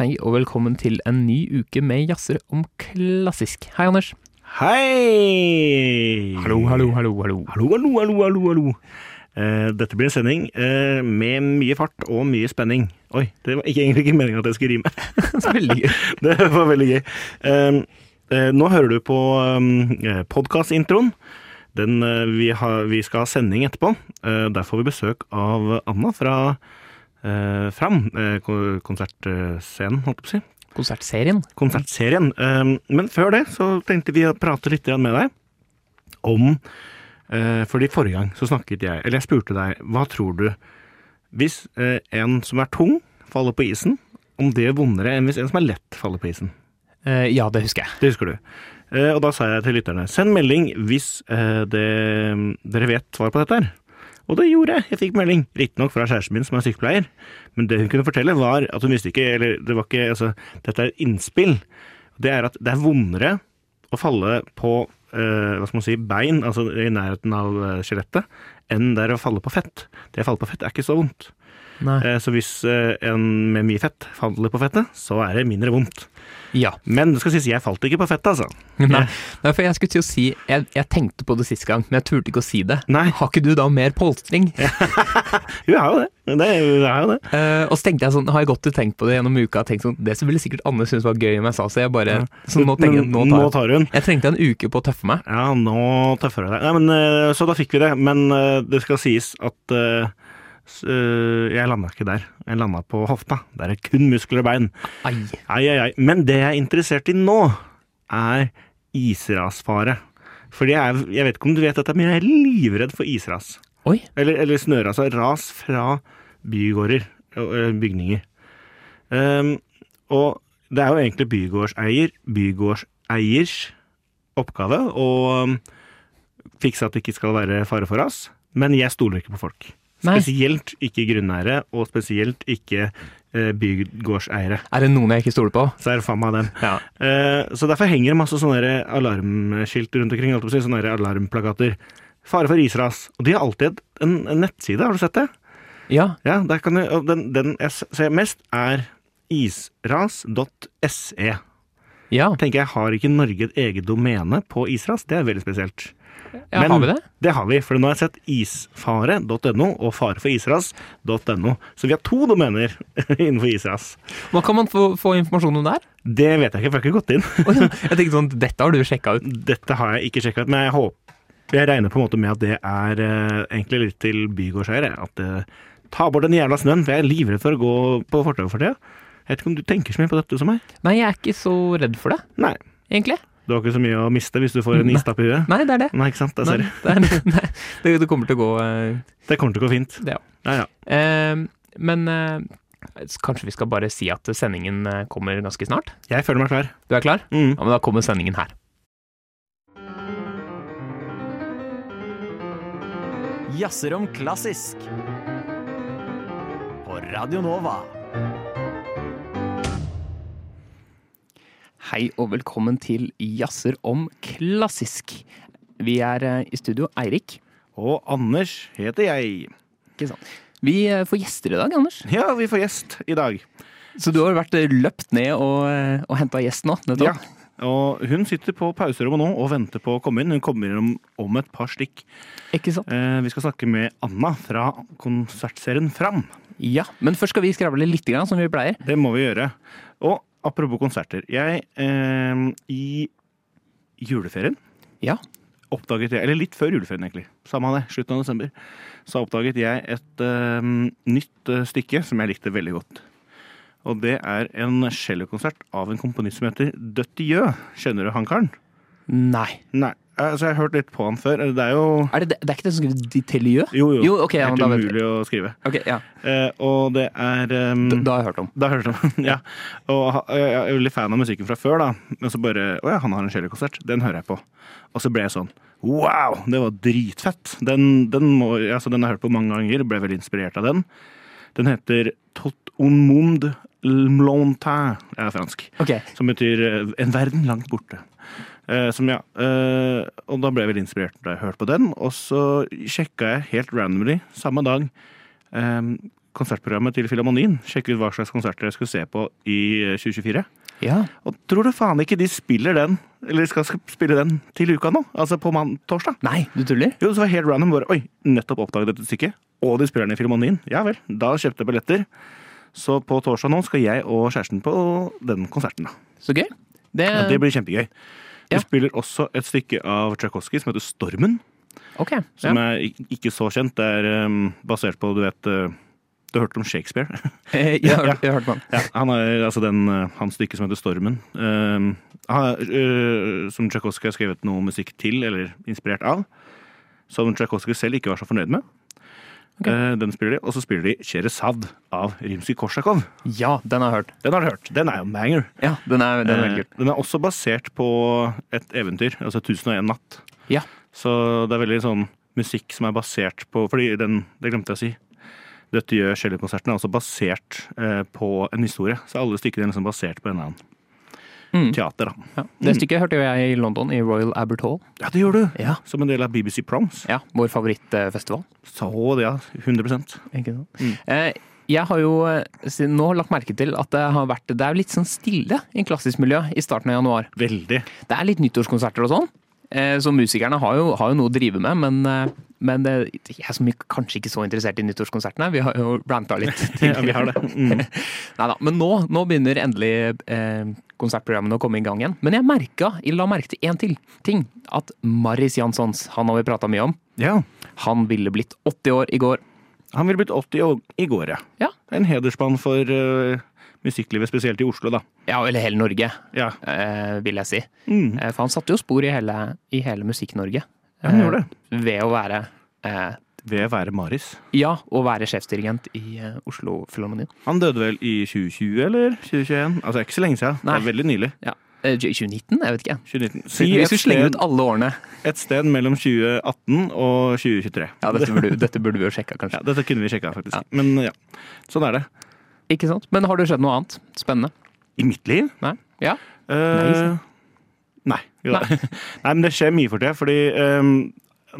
Hei og velkommen til en ny uke med jazzer om klassisk. Hei, Anders. Hei! Hallo, hallo, hallo, hallo. Hallo, hallo, hallo, hallo, hallo. Eh, dette blir en sending eh, med mye fart og mye spenning. Oi, det var ikke, egentlig ikke meningen at jeg skulle rime. Veldig gøy. det var veldig gøy. Eh, eh, nå hører du på eh, podkastintroen. Den, eh, vi, har, vi skal ha sending etterpå. Eh, der får vi besøk av Anna fra eh, Fram, eh, konsertscenen, holdt jeg på å si. Konsertserien. konsertserien. Um, Men før det så tenkte vi å prate litt med deg om eh, Fordi forrige gang så snakket jeg Eller jeg spurte deg hva tror du Hvis eh, en som er tung, faller på isen, om det er vondere enn hvis en som er lett, faller på isen? Eh, ja, det husker jeg. Det husker du. Eh, og da sa jeg til lytterne send melding hvis eh, det, dere vet svar på dette her. Og det gjorde jeg. Jeg fikk melding. Riktignok fra kjæresten min som er sykepleier. Men det hun kunne fortelle, var at hun visste ikke Eller det var ikke Altså, dette er et innspill. Det er at det er vondere å falle på eh, hva skal man si, bein, altså i nærheten av eh, skjelettet, enn det er å falle på fett. Det å falle på fett er ikke så vondt. Eh, så hvis eh, en med mye fett faller på fettet, så er det mindre vondt. Ja. Men det skal sies, jeg falt ikke på fettet, altså. Nei, Nei, for jeg skulle til å si jeg, jeg tenkte på det sist gang, men jeg turte ikke å si det. Nei. Har ikke du da mer polstring? Jo, jeg har jo det. det, det er jo det. Uh, og så tenkte jeg sånn, har jeg gått og tenkt på det gjennom uka, tenkt sånn, det ville sikkert Anne synes var gøy om jeg sa, så jeg bare, så nå tenker jeg, nå tar nå tar hun. Jeg trengte en uke på å tøffe meg. Ja, nå tøffer du deg. Nei, men, eh, så da fikk vi det. Men det skal sies at eh, jeg landa ikke der. Jeg landa på hofta. Der er kun muskler og bein. Ai. Ai, ai, ai. Men det jeg er interessert i nå, er israsfare. Fordi jeg, jeg vet ikke om du vet dette, men jeg er livredd for isras. Oi. Eller, eller snøras. Altså ras fra bygårder eh, bygninger. Um, og det er jo egentlig bygårdseier, bygårdseiers oppgave å fikse at det ikke skal være fare for ras. Men jeg stoler ikke på folk. Nei. Spesielt ikke grunneiere, og spesielt ikke eh, bygårdseiere. Er det noen jeg ikke stoler på? Så er det faen meg dem. Ja. Eh, så derfor henger det masse sånne alarmskilt rundt omkring. Sånne alarmplakater. Fare for isras. Og de har alltid en, en nettside, har du sett det? Ja. Ja, der kan du, den, den jeg ser mest, er isras.se. Ja. Tenker jeg, Har ikke Norge et eget domene på isras? Det er veldig spesielt. Ja Men- har vi det? Det har vi, for nå har jeg sett isfare.no og fareforisras.no. Så vi har to domener innenfor isras. Hva kan man få, få informasjon om der? Det vet jeg ikke, for jeg har ikke gått inn. Jeg tenkte sånn, dette har du sjekka ut. Dette har jeg ikke sjekka ut, men jeg håper Jeg regner på en måte med at det er eh, egentlig litt til bygårdseiere. At eh, ta bort den jævla snøen, for jeg er livredd for å gå på fortauet for tida. Jeg vet ikke om du tenker så mye på dette som meg? Nei, jeg er ikke så redd for det, Nei. egentlig. Du har ikke så mye å miste hvis du får en istapp i huet? Nei, det er det. Nei, ikke sant? Nei, det. er, nei, det, det kommer til å gå uh, Det kommer til å gå fint. det, ja. Ja, ja. Uh, men uh, kanskje vi skal bare si at sendingen kommer ganske snart? Jeg føler meg klar. Du er klar? Mm. Ja, men da kommer sendingen her. Jazzer om klassisk. På Radio Nova. Hei og velkommen til Jazzer om klassisk. Vi er eh, i studio, Eirik. Og Anders heter jeg. Ikke sant? Vi eh, får gjester i dag, Anders. Ja, vi får gjest i dag. Så du har vært eh, løpt ned og, og henta gjest nå? Nettopp. Ja. Og hun sitter på pauserommet nå og venter på å komme inn. Hun kommer inn om, om et par stikk. Ikke sant? Eh, vi skal snakke med Anna fra konsertserien Fram. Ja, Men først skal vi skravle litt, grann, som vi pleier. Det må vi gjøre. Og apropos konserter. Jeg eh, I juleferien Ja. oppdaget jeg, eller litt før juleferien egentlig, samme det, slutten av desember, så oppdaget jeg et eh, nytt stykke som jeg likte veldig godt. Og det er en cellokonsert av en komponist som heter Døttiø. Kjenner du han karen? Nei. Nei, altså jeg har hørt litt på han før. Det er jo Er det, det er ikke det som skriver Ditelieu? Jo, jo. Jo, okay, ja, Helt umulig å skrive. Ok, ja. Eh, og det er um, Da, da har jeg hørt om. Da har jeg hørt om, ja. Og jeg er veldig fan av musikken fra før, da. Men så bare Å ja, han har en cellokonsert. Den hører jeg på. Og så ble jeg sånn Wow! Det var dritfett. Den, den, må, altså, den har jeg hørt på mange ganger. Ble veldig inspirert av den. Den heter Tot un monde l'montain, er fransk. Ok, Som betyr eh, en verden langt borte. Eh, som ja, eh, Og da ble jeg veldig inspirert da jeg hørte på den. Og så sjekka jeg helt randomly samme dag eh, konsertprogrammet til Filharmonien. Sjekke ut hva slags konserter jeg skulle se på i eh, 2024. Ja. Og tror du faen ikke de spiller den, eller skal skal spille den til uka nå? Altså på mann torsdag? Nei, du tuller? Jo, så var helt random. Bare, Oi, nettopp oppdaget dette stykket. Og de spiller den i Filharmonien. Ja vel. Da kjøpte jeg billetter. Så på torsdag nå skal jeg og kjæresten på den konserten. da. Så gøy. Det, Ja, det blir kjempegøy. Ja. spiller også et stykke av Tsjajkovskij som heter Stormen. Ok. Som ja. er ikke så kjent. Det er um, basert på, du vet uh, Du har hørt om Shakespeare? Eh, jeg, har, hørt- jeg har hørt på ja, han er altså den, uh, hans stykke som heter Stormen. Um, han, uh, som Tsjajkovskij har skrevet noe musikk til, eller inspirert av. Som Tsjajkovskij selv ikke var så fornøyd med. Ok. Uh, den spiller de. Og så spiller de Cheresad av Rimsky-Korsakov. Ja, den har jeg hørt. Den har du hørt. Den er jo en banger. Ja, den er, den er Eh. Den er også basert på et eventyr, altså 1001 natt. Ja. Så det er veldig sånn musikk som er basert på Fordi den, det glemte jeg å si. Dette gjør Shelley-konserten er også basert eh, på en historie. Så alle stykkene er liksom basert på en eller annen Mm. teater. Ja. Det stykket hørte jeg i London, i Royal Albert Hall. Ja, det gjør du! Ja. Som en del av BBC Proms. Ja, Vår favorittfestival. Så det, ja. 100 Ikke sant? Mm. Eh, jeg har jo eh, nå lagt merke til at det har vært Det er litt sånn stille i klassisk miljø i starten av januar. Veldig. Det er litt nyttårskonserter og sånn. Eh, så musikerne har jo, har jo noe å drive med, men, eh, men det, jeg som kanskje ikke så interessert i nyttårskonsertene, vi har jo ranta litt. Ja, vi har det. Mm. Neida, men nå, nå begynner endelig eh, konsertprogrammene å komme i gang igjen. Men jeg merka, jeg la merke til én til ting. At Maris Janssons, han har vi prata mye om, Ja. han ville blitt 80 år i går. Han ville blitt 80 år i går, ja. Ja. En hedersmann for eh, musikklivet, spesielt i Oslo, da. Ja, eller hele Norge, Ja. eh, vil jeg si. Mm. Eh, for han satte jo spor i hele, i hele Musikk-Norge. Ja, han gjorde det. Eh, ved å være eh, Ved å være Maris. Ja, og være sjefsdirigent i eh, Oslo Filharmonien. Han døde vel i 2020 eller 2021? Altså ikke så lenge siden. Nei. Det er veldig nylig. Ja. Eh, 2019? Jeg vet ikke. 2019. Si Hvis du slenger ut alle årene. et sted mellom 2018 og 2023. Ja, dette burde, dette burde vi jo sjekka, kanskje. Ja, dette kunne vi sjekka, faktisk. Ja. Men ja, sånn er det. Ikke sant? Men har det skjedd noe annet spennende? I mitt liv? Nei? Ja? Uh, nei. Jo, nei. nei, men det skjer mye for tida, fordi um,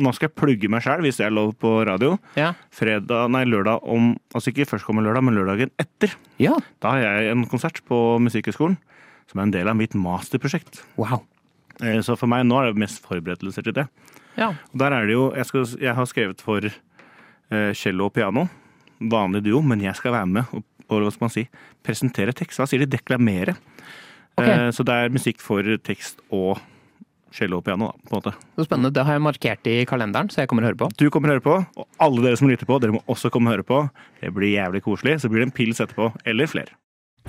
nå skal jeg plugge meg sjæl, hvis det er lov på radio. Ja. Fredag, nei, lørdag om Altså ikke førstkommende lørdag, men lørdagen etter. Ja. Da har jeg en konsert på Musikkhøgskolen som er en del av mitt masterprosjekt. Wow. Eh, Så for meg nå er det mest forberedelser til det. Ja. Der er det jo Jeg, skal, jeg har skrevet for eh, cello og piano. Vanlig duo, men jeg skal være med og, og hva skal man si, presentere tekst. Hva sier de? Deklamere. Ok. Eh, så det er musikk for tekst og cello og piano, da, på en måte. Så spennende. Det har jeg markert i kalenderen, så jeg kommer og hører på. Du kommer og hører på, og alle dere som lytter på, dere må også komme og høre på. Det blir jævlig koselig. Så blir det en pils etterpå, eller flere.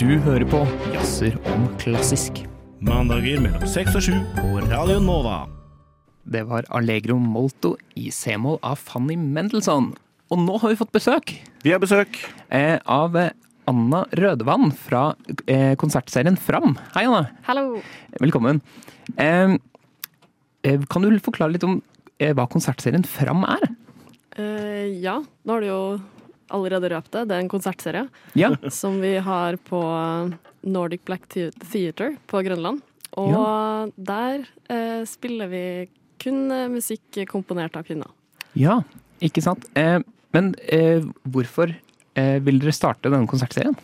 Du hører på Jazzer om klassisk. Mandager mellom seks og sju på Radio Nova. Det var Allegro Molto i C-moll av Fanny Mendelssohn. Og nå har vi fått besøk Vi har besøk. eh, av Anna Rødevann fra eh, konsertserien Fram. Hei, Anna. Hallo! Velkommen. Eh, kan du forklare litt om eh, hva konsertserien Fram er? Eh, ja, nå har du jo allerede røpt det. Det er en konsertserie Ja. som vi har på Nordic Black The- Theatre på Grønland. Og der eh, spiller vi kun musikk komponert av kvinner. ja. Ikke sant. Eh, men eh, hvorfor vil dere starte denne konsertserien?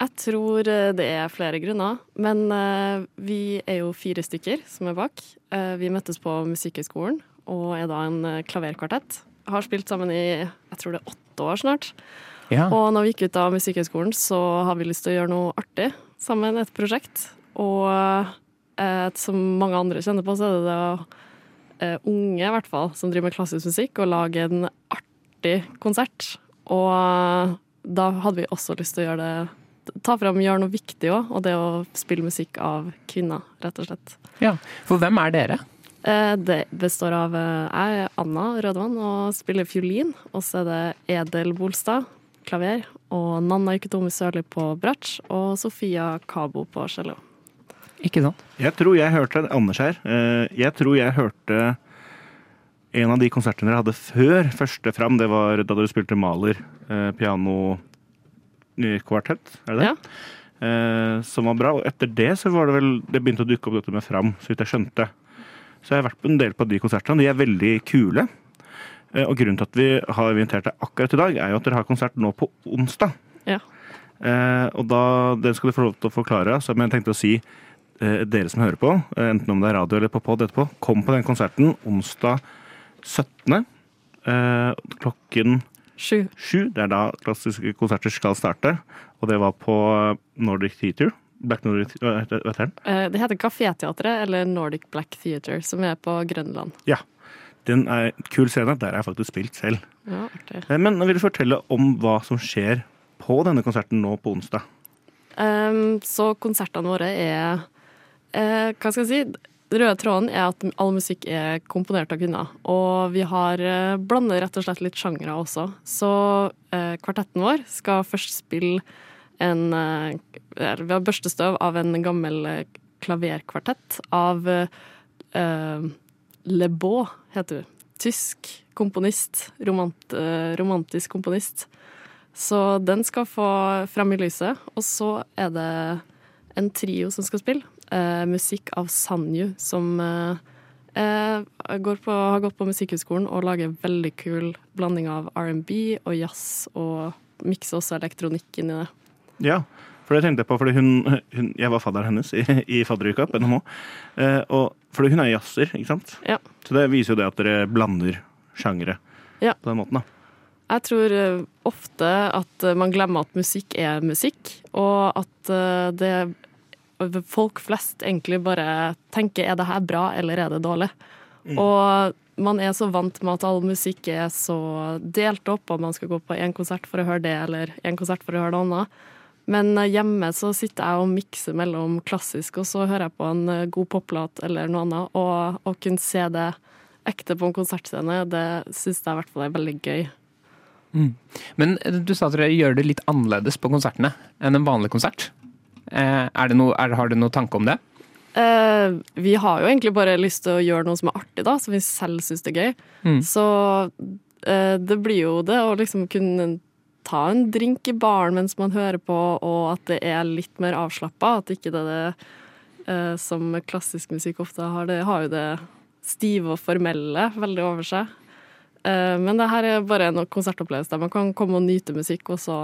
Jeg tror eh, det er flere grunner, men eh, vi er jo fire stykker som er bak. Eh, Vi møttes på Musikkhøgskolen og er da en eh, klaverkvartett. Har spilt sammen i jeg tror det er åtte år snart. Ja. Og når vi gikk ut av Musikkhøgskolen, så har vi lyst til å gjøre noe artig sammen, et prosjekt. Og eh, som mange andre kjenner på, så er det det eh, unge, i hvert fall, som driver med klassisk musikk, og lager en artig konsert. Og da hadde vi også lyst til å gjøre det Ta fram, gjøre noe viktig òg, og det å spille musikk av kvinner, rett og slett. ja. For hvem er dere? Eh, Det består av eh, Jeg Anna Rødvann og spiller fiolin. Og så er det Edel Bolstad, klaver. Og Nanna Yketomi Sørli på bratsj. Og Sofia Kabo på cello. Ikke sant? Jeg tror jeg hørte Anders her. eh, Jeg tror jeg hørte en av de konsertene dere hadde før første fram. Det var da dere spilte Maler, eh, piano eh, kvartett, er det det? Ja. Eh, Som var bra. Og etter det så var det vel Det begynte å dukke opp dette med fram, så vidt jeg skjønte. Så jeg har vært på en del på de konsertene. De er veldig kule. Eh, Og grunnen til at vi har invitert deg akkurat i dag, er jo at dere har konsert nå på onsdag. Ja. Eh, og da, det skal du få lov til å forklare. Så jeg tenkte å si eh, dere som hører på, eh, enten om det er radio eller på pod etterpå, kom på den konserten onsdag 17. Eh, klokken Sju. Det er da klassiske konserter skal starte. Og det var på Nordic Theatre. Black Nordic, hva heter den? Eh, Det heter Kaféteatret, eller Nordic Black Theatre, som er på Grønland. Ja. Den er en kul scene. Der har jeg faktisk spilt selv. Ja, artig. Eh, Men vil du fortelle om hva som skjer på denne konserten nå på onsdag? Um, så konsertene våre er uh, Hva skal jeg si? Røde tråden er at all musikk er komponert av kvinner. Og vi har eh, blander rett og slett litt sjangre også. Så eh, kvartetten vår skal først spille en eh, Vi har børstestøv av en gammel eh, klaverkvartett av eh, Le Beau, heter hun. Tysk komponist. Romant, eh, romantisk komponist. Så den skal få frem i lyset. Og så er det en trio som skal spille. Eh, musikk av Sanju, som eh, eh, går på, har gått på Musikkhøgskolen og lager veldig kul blanding av R&B og jazz, og mikser også elektronikk inn i det. Ja, for det tenkte jeg på, fordi hun, hun Jeg var fadderen hennes i, i fadderuka på NHH. Eh, og fordi hun er jazzer, ikke sant? Ja. Så det viser jo det at dere blander sjangere Ja. på den måten, da. Jeg tror eh, ofte at eh, man glemmer at musikk er musikk, og at det folk flest egentlig bare tenker er det her bra eller er det dårlig. Og man er så vant med at all musikk er så delt opp, og man skal gå på én konsert for å høre det, eller én konsert for å høre det annet. Men eh, hjemme så sitter jeg og mikser mellom klassisk, og så hører jeg på en eh, god poplåt eller noe annet. Og å kunne se det ekte på en konsertscene, det syns jeg i hvert fall er veldig gøy. Men eh, du sa at dere gjør det litt annerledes på konsertene enn en vanlig konsert. Eh, Er det noe, er, har du noen tanke om det? Uh, vi har jo egentlig bare lyst til å gjøre noe som er artig, da, som vi selv syns er gøy. Mm. Så uh, det blir jo det å liksom kunne ta en drink i baren mens man hører på, og at det er litt mer avslappa. At ikke det er det uh, som klassisk musikk ofte har. Det har jo det stive og formelle veldig over seg. Men det her er bare en konsertopplevelse der man kan komme og nyte musikk, og så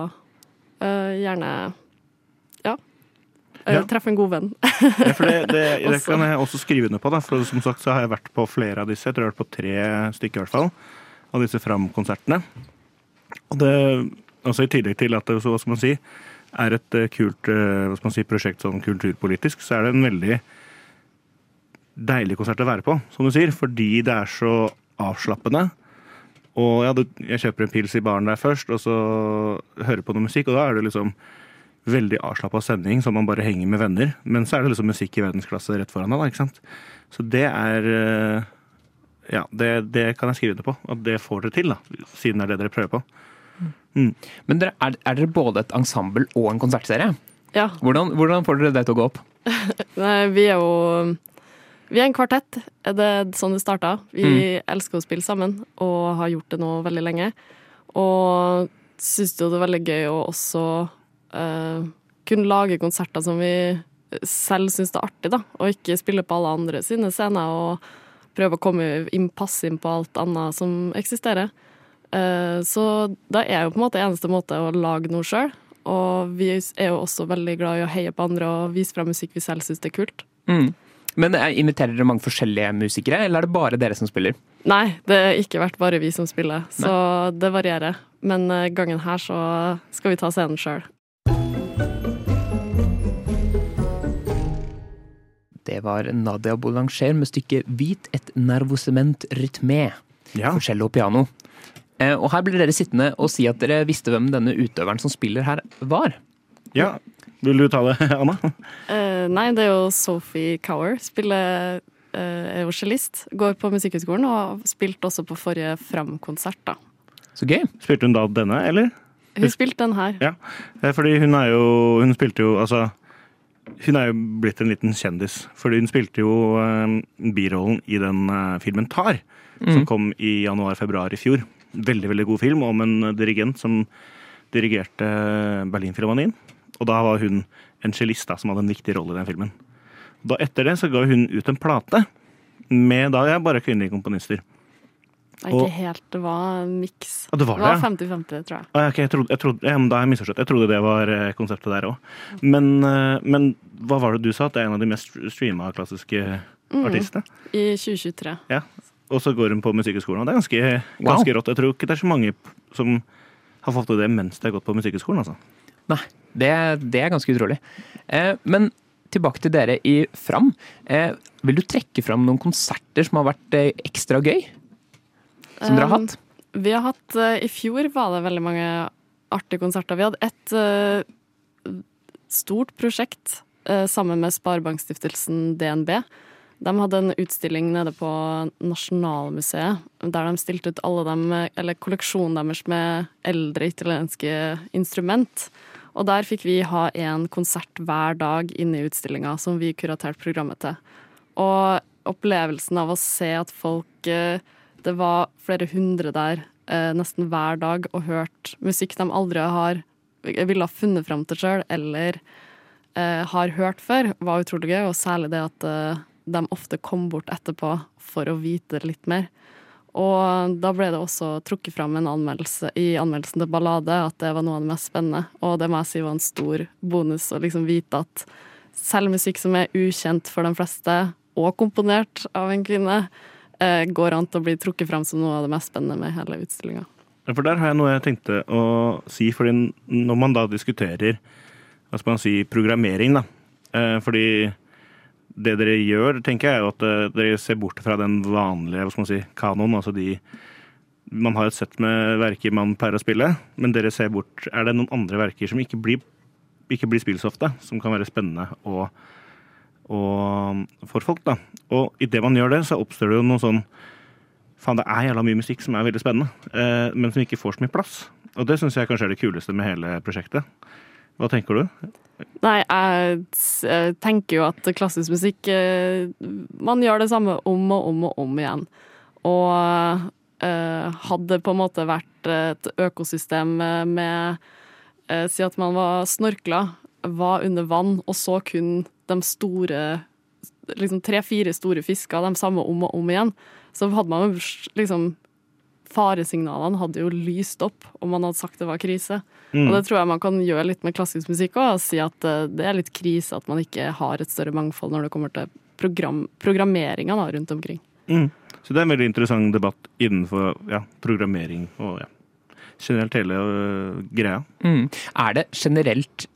gjerne ja. Eh, Ja. Treffe en god venn. Ja, for det, det, det kan jeg også skrive under på. Da. For som sagt så har jeg vært på flere av disse. Jeg tror jeg har vært på tre stykker i hvert fall. Av disse Fram-konsertene. Og det, altså I tillegg til at det så, hva skal man si, er et eh, kult eh, hva skal man si, prosjekt sånn kulturpolitisk, så er det en veldig deilig konsert å være på, som du sier. Fordi det er så avslappende. Og ja, du, jeg kjøper en pils i baren der først, og så hører på noe musikk, og da er det liksom veldig avslappa sending, som man bare henger med venner. Men så er det liksom musikk i verdensklasse rett foran deg, da, ikke sant. Så det er eh, Ja, det, det kan jeg skrive under på. At det får dere til, da. Siden det er det dere prøver på. Men dere, er, er dere både et ensemble og en konsertserie? Ja. Hvordan, hvordan får dere det til å gå opp? Nei, vi er jo Vi er en kvartett. Det er sånn det starta. Vi elsker å spille sammen og har gjort det nå veldig lenge. Og syns jo det er veldig gøy å også eh, kunne lage konserter som vi selv syns det er artig, da. Og ikke spille på alle andre sine scener og prøve å komme inn, passe inn på alt annet som eksisterer. Eh, så da er jo på en måte eneste måte å lage noe sjøl. Og vi er jo også veldig glad i å heie på andre og vise frem musikk vi selv syns er kult. Mm. Men eh, Inviterer dere mange forskjellige musikere, eller er det bare dere som spiller? Nei, det har ikke vært bare vi som spiller, så det varierer. Men gangen her så skal vi ta scenen sjøl. Det var Nadia Boulanger med stykket 'Hvit et nervosement rytme' Ja. for cello og piano. Eh, og her blir dere sittende og si at dere visste hvem denne utøveren som spiller her, var. ja. Vil du ta det, Anna? Uh, nei, det er jo Sophie Cower. Spiller uh, er jo cellist. Går på Musikkhøgskolen og har spilt også på forrige Fram-konsert, da. Så gøy. Spilte hun da denne, eller? Hun spilte den her. Ja. Fordi hun er jo Hun spilte jo altså Hun er jo blitt en liten kjendis. Fordi hun spilte jo eh, birollen i den eh, filmen Tar, som kom i januar-februar i fjor. Veldig veldig god film om en dirigent som dirigerte Berlinfilharmonien. Og da var hun en cellist som hadde en viktig rolle i den filmen. Da Etter det så ga hun ut en plate med da er bare kvinnelige komponister. Nei, er ikke helt. Det var miks. Det var Det var det, 50-50, tror jeg. Ah, okay, jeg trodde, jeg trodde, ja, men da har jeg misforstått. Jeg trodde det var eh, konseptet der òg. Men, eh, men hva var det du sa? At det er en av de mest streama klassiske Mm. artistene? I 2023. Ja. Og så går hun på Musikkhøgskolen. og Det er ganske, Wow. rått. Jeg tror ikke det er så mange som har fått til det mens de har gått på Musikkhøgskolen. Altså. Nei, det, det er ganske utrolig. Eh, men tilbake til dere i Fram. Eh, vil du trekke fram noen konserter som har vært eh, ekstra gøy? Som dere har Um, hatt? Vi har hatt, uh, I fjor var det veldig mange artige konserter. Vi hadde et uh, stort prosjekt uh, sammen med Sparebankstiftelsen DNB. De hadde en utstilling nede på Nasjonalmuseet der de stilte ut alle dem, eller kolleksjonen deres med eldre italienske instrument. Og der fikk vi ha en konsert hver dag inne i utstillinga som vi kuraterte programmet til. Og opplevelsen av å se at folk eh, Det var flere hundre der eh, nesten hver dag og hørt musikk de aldri har ville ha funnet fram til sjøl eller eh, har hørt før, var utrolig gøy. Og særlig det at eh, de ofte kom bort etterpå for å vite litt mer. Og da ble det også trukket fram en anmeldelse i anmeldelsen til Ballade at det var noe av det mest spennende. Og det må jeg si var en stor bonus å liksom vite at selv musikk som er ukjent for de fleste, og komponert av en kvinne, går an til å bli trukket fram som noe av det mest spennende med hele utstillinga. For der har jeg noe jeg tenkte å si, fordi når man da diskuterer hva skal man si, programmering, da. Eh, fordi det dere gjør, tenker jeg, er at eh, dere ser bort fra den vanlige hva skal man si, kanoen. Altså de Man har et sett med verker man pleier å spille, men dere ser bort Er det noen andre verker som ikke blir, ikke blir spilt så ofte, som kan være spennende og, og for folk, da? Og idet man gjør det, så oppstår det jo noe sånn Faen, det er jævla mye musikk som er veldig spennende, eh, men som ikke får så mye plass. Og det syns jeg kanskje er det kuleste med hele prosjektet. Hva tenker du? Nei, jeg eh, tenker jo at klassisk musikk eh, Man gjør det samme om og om og om igjen. Og eh, hadde på en måte vært et økosystem eh, med Si at man var snorkla, var under vann, og så kun de store liksom tre-fire store fisker, de samme om og om igjen, så hadde man jo liksom Faresignalene hadde jo lyst opp om man hadde sagt det var krise. Mm. Og det tror jeg man kan gjøre litt med klassisk musikk òg. Si at eh, det er litt krise at man ikke har et større mangfold når det kommer til program, programmeringa rundt omkring. Mm. Så det er en veldig interessant debatt innenfor ja, programmering og ja, generelt hele uh, greia. Mm. Er det generelt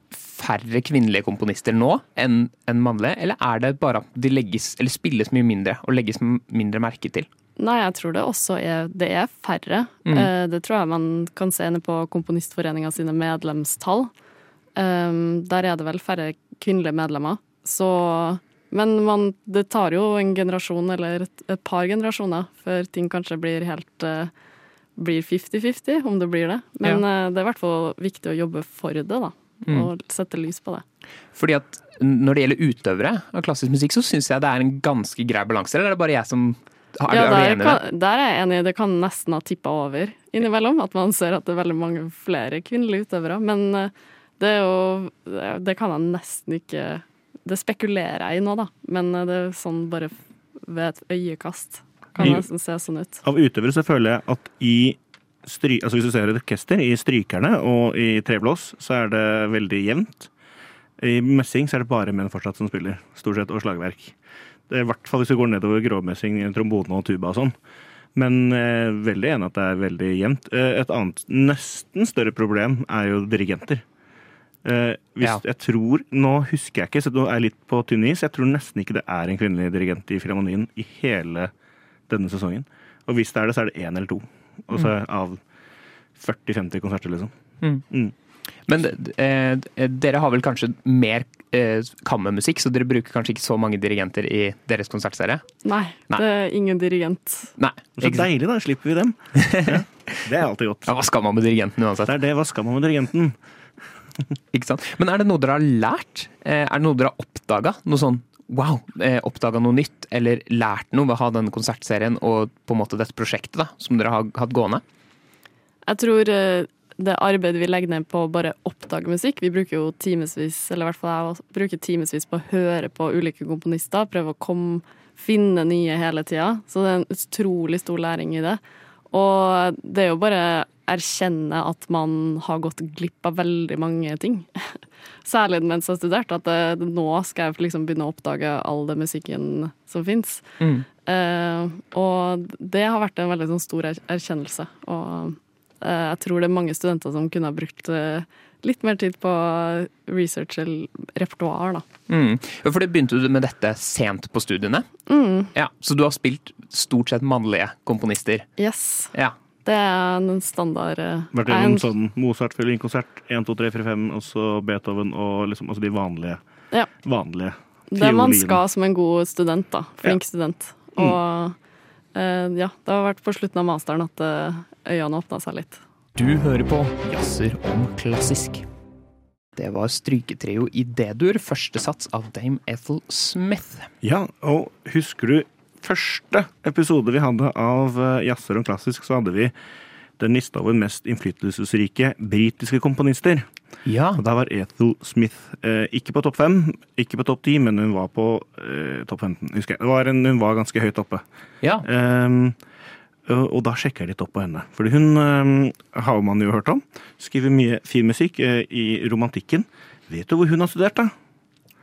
færre kvinnelige komponister nå enn en mannlige, eller er det bare at de legges, eller spilles mye mindre og legges mindre merke til? Nei, jeg tror det også er Det er færre. Mm. Eh, det tror jeg man kan se ned på Komponistforeninga sine medlemstall. Um, der er det vel færre kvinnelige medlemmer. Så Men man, det tar jo en generasjon eller et, et par generasjoner før ting kanskje blir helt eh, blir 50-50, om det blir det. Men ja. det er i hvert fall viktig å jobbe for det, da. Mm. Og sette lys på det. Fordi at når det gjelder utøvere av klassisk musikk, så syns jeg det er en ganske grei balanse. Eller er det bare jeg som er, Ja, er der, enig kan, der er jeg enig. Det kan nesten ha tippa over innimellom. At man ser at det er veldig mange flere kvinnelige utøvere. Men eh, det er jo det- kan jeg nesten ikke Det spekulerer jeg i nå, da. Men eh, det er sånn bare ved et øyekast. Kan I- nesten se sånn ut. Av utøvere så føler jeg at i stry, altså hvis du ser et orkester, i strykerne og i treblås, så er det veldig jevnt. I messing så er det bare menn fortsatt som spiller, stort sett, og slagverk. Det er I hvert fall hvis du går nedover gråmessing, trombone og tuba og sånn. Men eh, veldig enig at det er veldig jevnt. Eh, et annet nesten større problem er jo dirigenter. Eh, hvis, Ja. Jeg tror, Nå husker jeg ikke, så nå er jeg litt på tynn is. Jeg tror nesten ikke det er en kvinnelig dirigent i Filharmonien i hele denne sesongen. Og hvis det er det, så er det én eller to. Altså av 40-50 konserter, liksom. Mm. Mm. Men eh, dere har vel kanskje mer eh, kammermusikk, så dere bruker kanskje ikke så mange dirigenter i deres konsertserie? Nei, Nei. det er ingen dirigent. Nei. Så deilig, da. Slipper vi dem. Ja, det er alltid godt. ja, hva skal man med dirigenten uansett? Det er det. Hva skal man med dirigenten? Ikke sant? Men er det noe dere har lært? Eh, Er det noe dere har oppdaga? Noe sånn wow, eh, oppdaga noe nytt, eller lært noe ved å ha denne konsertserien og på en måte dette prosjektet da, som dere har hatt gående? Jeg tror eh, det arbeidet vi legger ned på å bare oppdage musikk Vi bruker jo timevis, eller i hvert fall jeg bruker timevis på å høre på ulike komponister, prøve å komme, finne nye hele tida. Så det er en utrolig stor læring i det. Og det er jo bare erkjenne at man har gått glipp av veldig mange ting. Særlig mens jeg har studert, at det, nå skal jeg liksom begynne å oppdage all den musikken som fins. Mm. Uh, og det har vært en veldig sånn stor er erkjennelse. Og uh, jeg tror det er mange studenter som kunne ha brukt uh, litt mer tid på research eller repertoar, da. Mm. For det begynte du med dette sent på studiene? Mm, Ja, Så du har spilt stort sett mannlige komponister? yes. Ja. Det er en standard eh, Vært gjennom en- sånn Mozart-fiolinkonsert, 1, 2, 3, 4, 5, og så Beethoven og liksom altså de vanlige. Ja. vanlige Det man skal som en god student, da. Flink student. Mm. Og eh, ja, det har vært på slutten av masteren at eh, øynene åpna seg litt. Du hører på Jazzer om klassisk. Det var stryketrio i D-dur, første sats av Dame Ethel Smith. Ja, og husker du første episode vi hadde av uh, Jazzer om klassisk, så hadde vi den lista over mest innflytelsesrike britiske komponister. Ja. Og Da var Ethel Smith eh, ikke på topp fem, ikke på topp ti, men hun var på eh, topp 15. husker jeg. Det var en, hun var ganske høyt oppe. ja. Um, og, og da sjekker jeg litt opp på henne. Fordi hun ehm, har man jo hørt om. Skriver mye fin musikk eh, i romantikken. Vet du hvor hun har studert, da?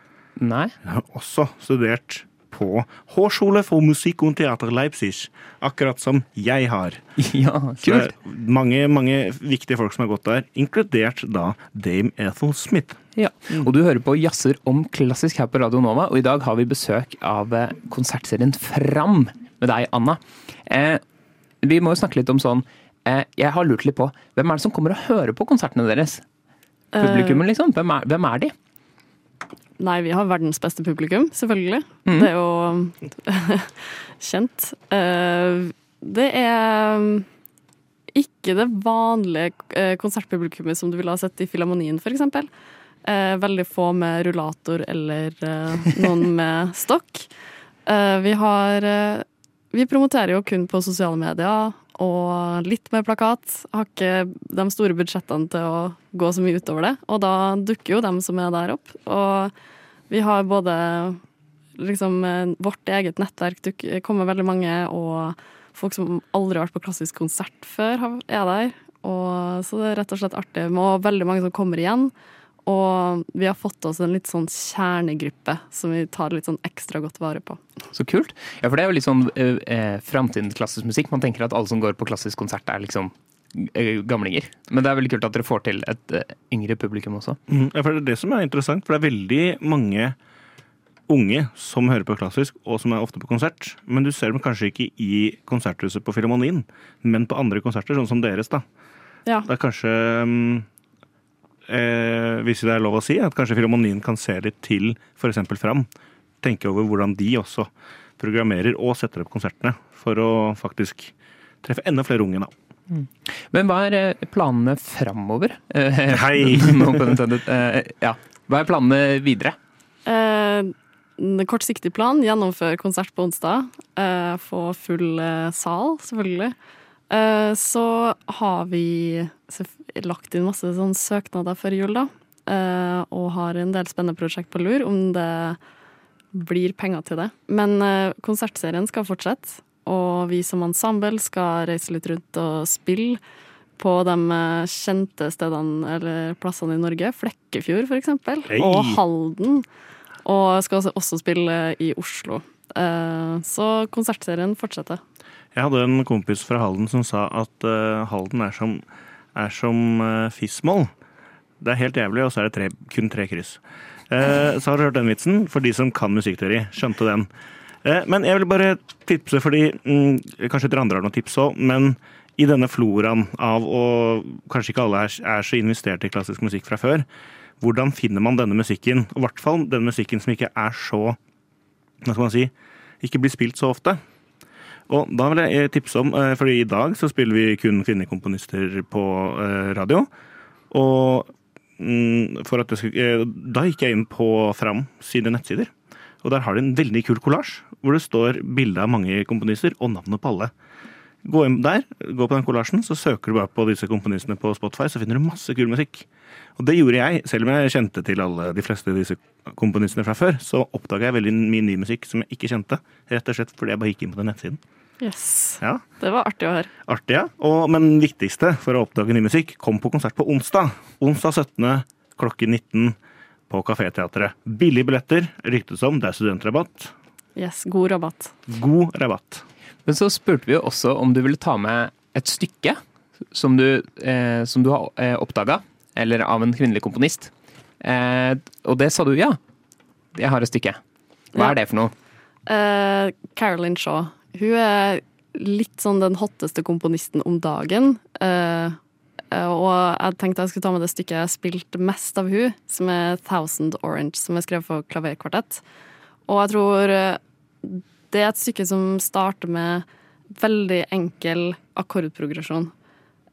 Nei? Hun har også studert på hårskjole for musikk og teater Leipzig, akkurat som jeg har. Ja, kult. mange, mange viktige folk som har gått der, inkludert da Dame Ethel Smith. Ja. Og du hører på Jazzer om klassisk her på Radio Nova, og i dag har vi besøk av eh, konsertserien Fram med deg, Anna. Eh, vi må jo snakke litt om sånn eh, Jeg har lurt litt på hvem er det som kommer og hører på konsertene deres? Publikummet, liksom? Hvem er, hvem er de? Nei, vi har verdens beste publikum, selvfølgelig. Mm. Det er jo kjent. Eh, det er ikke det vanlige eh, konsertpublikummet som du ville ha sett i Filharmonien, f.eks. Eh, veldig få med rullator eller noen med stokk. Vi har Vi promoterer jo kun på sosiale medier og litt med plakat. Har ikke de store budsjettene til å gå så mye utover det. Og da dukker jo dem som er der opp. Og vi har både liksom vårt eget nettverk dukker, kommer veldig mange, og folk som aldri har vært på klassisk konsert før, er der. Og, så det er rett og slett artig. Og veldig mange som kommer igjen. Og vi har fått oss en litt sånn kjernegruppe som vi tar litt sånn ekstra godt vare på. Så kult. Ja, for det er jo litt sånn eh, eh, framtidens klassisk musikk. Man tenker at alle som går på klassisk konsert, er liksom eh, gamlinger. Men det er veldig kult at dere får til et eh, yngre publikum også. Mm, ja, for Det er det som er interessant, for det er veldig mange unge som hører på klassisk, og som er ofte på konsert. Men du ser dem kanskje ikke i konserthuset på Filharmonien, men på andre konserter, sånn som deres. da. Ja. Det er kanskje mm, eh, Hvis det er lov å si, at kanskje Filharmonien kan se litt til f.eks. Fram. Tenke over hvordan de også programmerer og setter opp konsertene, for å faktisk treffe enda flere unge. da. Men hva er eh, planene framover? Eh, Hei! Eh, ja. Hva er planene videre? Eh, en kortsiktig plan, gjennomføre konsert på onsdag. Eh, få full sal, selvfølgelig. Eh, så har vi lagt inn masse sånn søknader før jul, da. Eh, og har en del spennende prosjekt på lur, om det blir penger til det. Men eh, konsertserien skal fortsette, og vi som ensemble skal reise litt rundt og spille på de kjente stedene eller plassene i Norge. Flekkefjord, for eksempel. hey. Og Halden. Og skal også, også spille i Oslo. Så konsertserien fortsetter. Jeg hadde en kompis fra Halden som sa at uh, Halden er som, er som uh, Fismål. Det er helt jævlig, og så er det tre, kun tre kryss. Uh, så har du hørt den vitsen, for de som kan musikkteori. Skjønte den. Eh, men jeg vil bare tipse, fordi mm, kanskje dere andre har noen tips òg, men i denne floraen av å Kanskje ikke alle er, er så investert i klassisk musikk fra før. Hvordan finner man denne musikken? Og I hvert fall den musikken som ikke er så Hva skal man si? Ikke blir spilt så ofte. Og da vil jeg tipse om, eh, fordi i dag så spiller vi kun kvinnekomponister på eh, radio. Og mm, for at det eh, da gikk jeg inn på Fram sine nettsider. Og der har de en veldig kul kollasj, hvor det står bilde av mange komponister og navnet på alle. Gå inn der, gå på den kollasjen, så søker du bare på disse komponistene på Spotify, så finner du masse kul musikk. Og det gjorde jeg, selv om jeg kjente til alle de fleste av disse komponistene fra før. Så oppdaga jeg veldig mye ny musikk som jeg ikke kjente, rett og slett fordi jeg bare gikk inn på den nettsiden. Yes. Ja, Det var artig å høre. Artig, ja. Og, men viktigste for å oppdage ny musikk, kom på konsert på onsdag. Onsdag 17. klokken 19 på Kaféteatret. Billige billetter, ryktes om. Det er studentrabatt. Yes, God rabatt. God rabatt. Men så spurte vi jo også om du ville ta med et stykke som du, eh, som du har eh, oppdaga, eller av en kvinnelig komponist. Eh, og det sa du ja. Jeg har et stykke. Hva Ja. er det for noe? Eh, Carolyn Shaw. Hun er litt sånn den hotteste komponisten om dagen. Eh, og jeg tenkte jeg skulle ta med det stykket jeg har spilt mest av hun, som er Thousand Orange, som er skrevet for klaverkvartett. Og jeg tror eh, det er et stykke som starter med veldig enkel akkordprogresjon.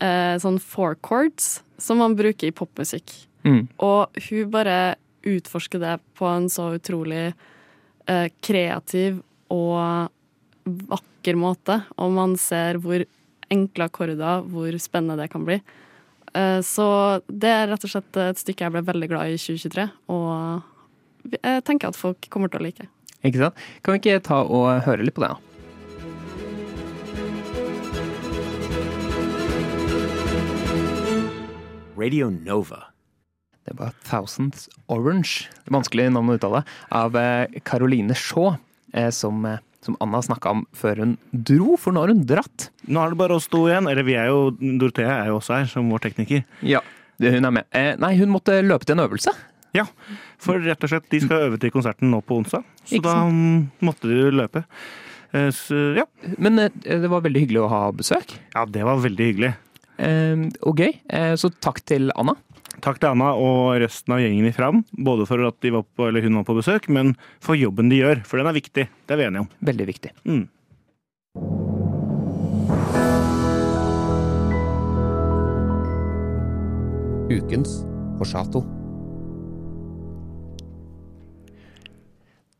Eh, sånn four chords, som man bruker i popmusikk. Mm. Og hun bare utforsker det på en så utrolig eh, kreativ og vakker måte. Og man ser hvor enkle akkorder, hvor spennende det kan bli. Eh, så det er rett og slett et stykke jeg ble veldig glad i i 2023, og jeg tenker at folk kommer til å like. Ikke sant? Kan vi ikke ta og høre litt på det, da? Radio Nova. Det var Thousands Orange, det navn å uttale, av eh, Caroline Shaw, eh, som, som Anna snakka om før hun dro, for nå har hun dratt. Nå er det bare oss to igjen. Eller vi er jo Dorothea er jo også her, som vår tekniker. Ja, det, hun er med. Eh, nei, hun måtte løpe til en øvelse. Ja, for rett og slett, de skal øve til konserten nå på onsdag. Så da måtte de løpe. Eh, Så, ja. Men eh, det var veldig hyggelig å ha besøk, ja, det var veldig hyggelig. eh, og gøy. Eh, så takk til Anna. Takk til Anna og resten av gjengen i Fram, både for at de var på, eller hun var på besøk, men for jobben de gjør, for den er viktig. Det er vi enige om. Veldig viktig. Mm. Ukens Forsato.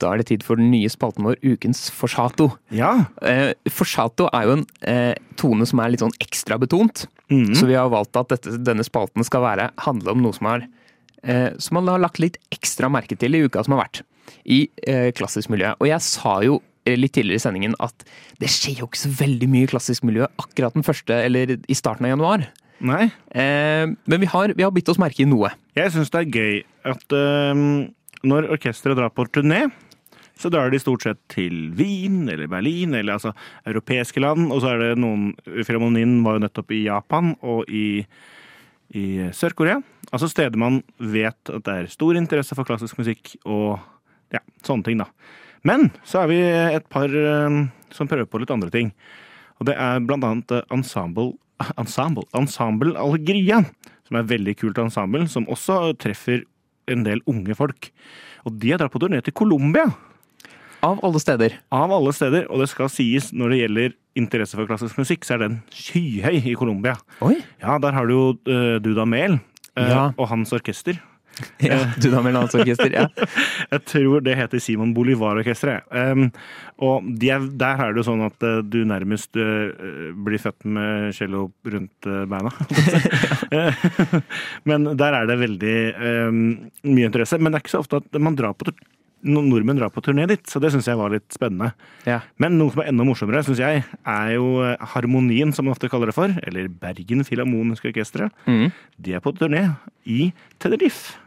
Da er det tid for den nye spalten vår, Ukens Forsato. Ja. Eh, Forsato er jo en eh, tone som er litt sånn ekstra betont. Mm. Så vi har valgt at dette, denne spalten skal være, handle om noe som, har, eh, som man har lagt litt ekstra merke til i uka som har vært. I eh, klassisk miljø. Og jeg sa jo eh, litt tidligere i sendingen at det skjer jo ikke så veldig mye i klassisk miljø akkurat den første, eller i starten av januar. Nei. Eh, men vi har, vi har bitt oss merke i noe. Jeg syns det er gøy at øhm, når orkesteret drar på turné, så drar de stort sett til Wien eller Berlin, eller altså europeiske land. Og så er det noen Filharmonien var jo nettopp i Japan og i, i Sør-Korea. Altså steder man vet at det er stor interesse for klassisk musikk og ja, sånne ting, da. Men så er vi et par som prøver på litt andre ting. Og det er blant annet eh, Ensemble Ensemble, ensemble Algeria, som er et veldig kult ensemble, som også treffer en del unge folk. Og de har dratt på turné til Colombia, Av alle steder. av alle steder. Og det skal sies, når det gjelder interesse for klassisk musikk, så er den skyhøy i Colombia. Oi! Ja, der har du jo uh, Dudamel uh, Ja. og hans orkester. Ja, Dynamel Landsorkester. Ja. Jeg tror det heter Simon Bolivar-orkesteret. Um, og de er, der er det jo sånn at uh, du nærmest uh, blir født med cello rundt uh, beina. Men der er det veldig um, mye interesse. Men det er ikke så ofte at man drar på tur- nordmenn drar på turné dit, så det syns jeg var litt spennende. Ja. Men noe som er enda morsommere, syns jeg, er jo eh, Harmonien, som man ofte kaller det for. Eller Bergen Filharmoniske Orkestre. Mm. De er på turné i Tenerife.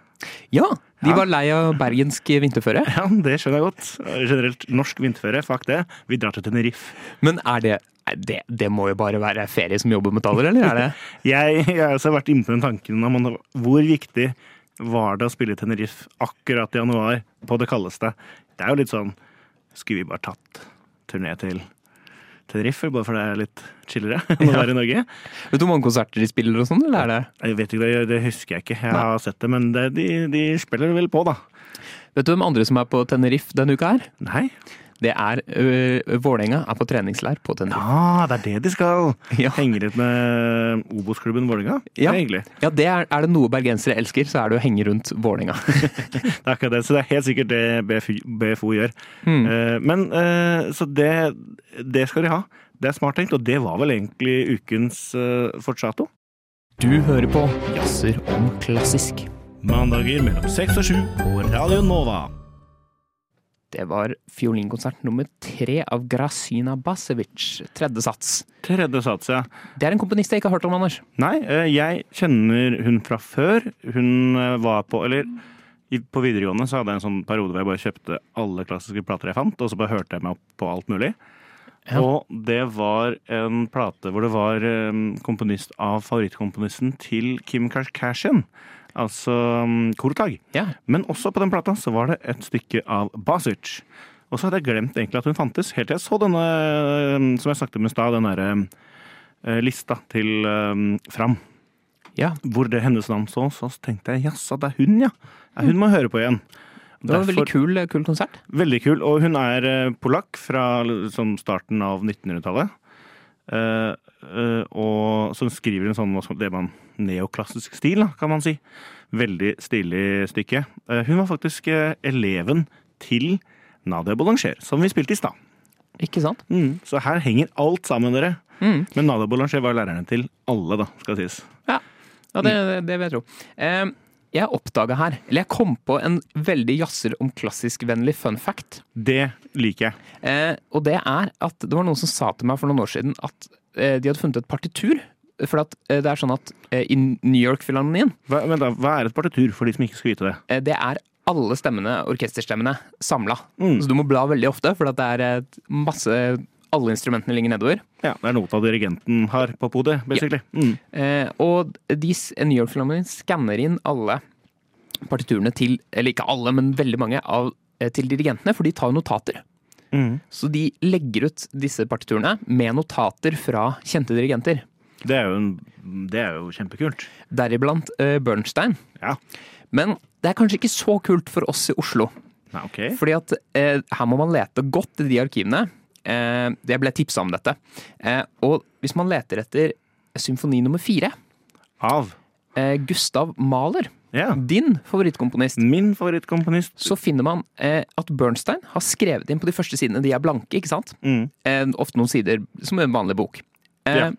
Ja, de var lei av bergensk vinterføre. Ja, det skjønner jeg godt. Generelt norsk vinterføre, fuck det. Vi drar til Tenerife. Men er det, det Det må jo bare være ferie som jobbermetaller, eller er det Jeg, jeg har også vært inne på den tanken om hvor viktig var det å spille Teneriff Tenerife akkurat i januar, på det kaldeste. Det er jo litt sånn Skulle vi bare tatt turné til Tenerife, bare for det er litt chillere enn å være i Norge? Vet du hvor mange konserter de spiller og sånn, eller er det Jeg vet ikke, det, det husker jeg ikke. Jeg har sett det, men det, de, de spiller vel på, da. Vet du hvem andre som er på Tenerife denne uka her? Nei? Det er øh, Vålerenga er på treningsleir på Tenerife. Ja, det er det de skal. Ja. Henge ut med Obos-klubben Vålerenga. Det Ja. er hyggelig. Ja, det er, er det noe bergensere elsker, så er det å henge rundt Vålerenga. Det er akkurat det, så det er helt sikkert det BFO gjør. Mm. Uh, Men uh, så det, det skal de ha. Det er smart tenkt, og det var vel egentlig ukens uh, fortsato. Du hører på Jazzer om klassisk. Mandager mellom seks og sju på Radio Nova. Det var fiolinkonsert nummer tre av Grasina Basevic, tredje sats. Tredje sats, ja. Det er en komponist jeg ikke har hørt om, Anders. Nei, eh, jeg kjenner hun fra før. Hun eh, var på Eller på videregående så hadde jeg en sånn periode hvor jeg bare kjøpte alle klassiske plater jeg fant, og så bare hørte jeg meg opp på alt mulig. Ja. Og det var en plate hvor det var eh, komponist av favorittkomponisten til Kim Kardashian. Altså um, Ja. Men også på den plata så var det et stykke av Basic. Og så hadde jeg glemt egentlig at hun fantes, helt til jeg så denne, eh, som jeg snakket om i stad, den derre eh, lista til eh, Fram. ja. Hvor det hennes navn så, så tenkte jeg jaså, det er hun, ja. Hun må jeg høre på igjen. Det var en veldig kul, kul konsert. Veldig kul. Og hun er eh, polakk fra liksom, starten av 1900-tallet. Eh, eh, og som skriver en sånn det man neoklassisk stil, kan man si. Veldig stilig stykke. Eh, hun var faktisk eleven til Nadia Boulanger, som vi spilte i stad. Ikke sant? Mm, så her henger alt sammen, dere. Mm. Men Nadia Boulanger var læreren til alle, da, skal sies. Ja, ja det, det vil jeg tro. Eh, jeg oppdaga her, eller jeg kom på en veldig jazzer om klassisk-vennlig fun fact. Det liker jeg. Eh, og det er at det var noen som sa til meg for noen år siden at eh, de hadde funnet et partitur. For at eh, det er sånn at eh, i New York-filharmonien, Hva, da, hva er et partitur, for de som ikke skal vite det? eh, det er alle stemmene, orkesterstemmene, samla. Mm. Så du må bla veldig ofte, for at det er masse Alle instrumentene ligger nedover. Ja, Det er nota dirigenten har på podet, basically. Mm. Eh, og de, New York-filharmonien skanner inn alle partiturene til Eller ikke alle, men veldig mange av, eh, til dirigentene, for de tar notater. Mm. Så de legger ut disse partiturene med notater fra kjente dirigenter. Det, er jo en, det er jo kjempekult. Deriblant eh, Bernstein. Ja. Men det er kanskje ikke så kult for oss i Oslo. Nei, ok. Fordi at eh, her må man lete godt i de arkivene. Eh, jeg ble tipsa om dette. Eh, og hvis man leter etter symfoni nummer fire, Av. eh, Gustav Mahler, Yeah. din favorittkomponist, Min favorittkomponist. så finner man eh, at Bernstein har skrevet inn på de første sidene. De er blanke, ikke sant? Mm. Eh, ofte noen sider som en vanlig bok. Eh, yeah.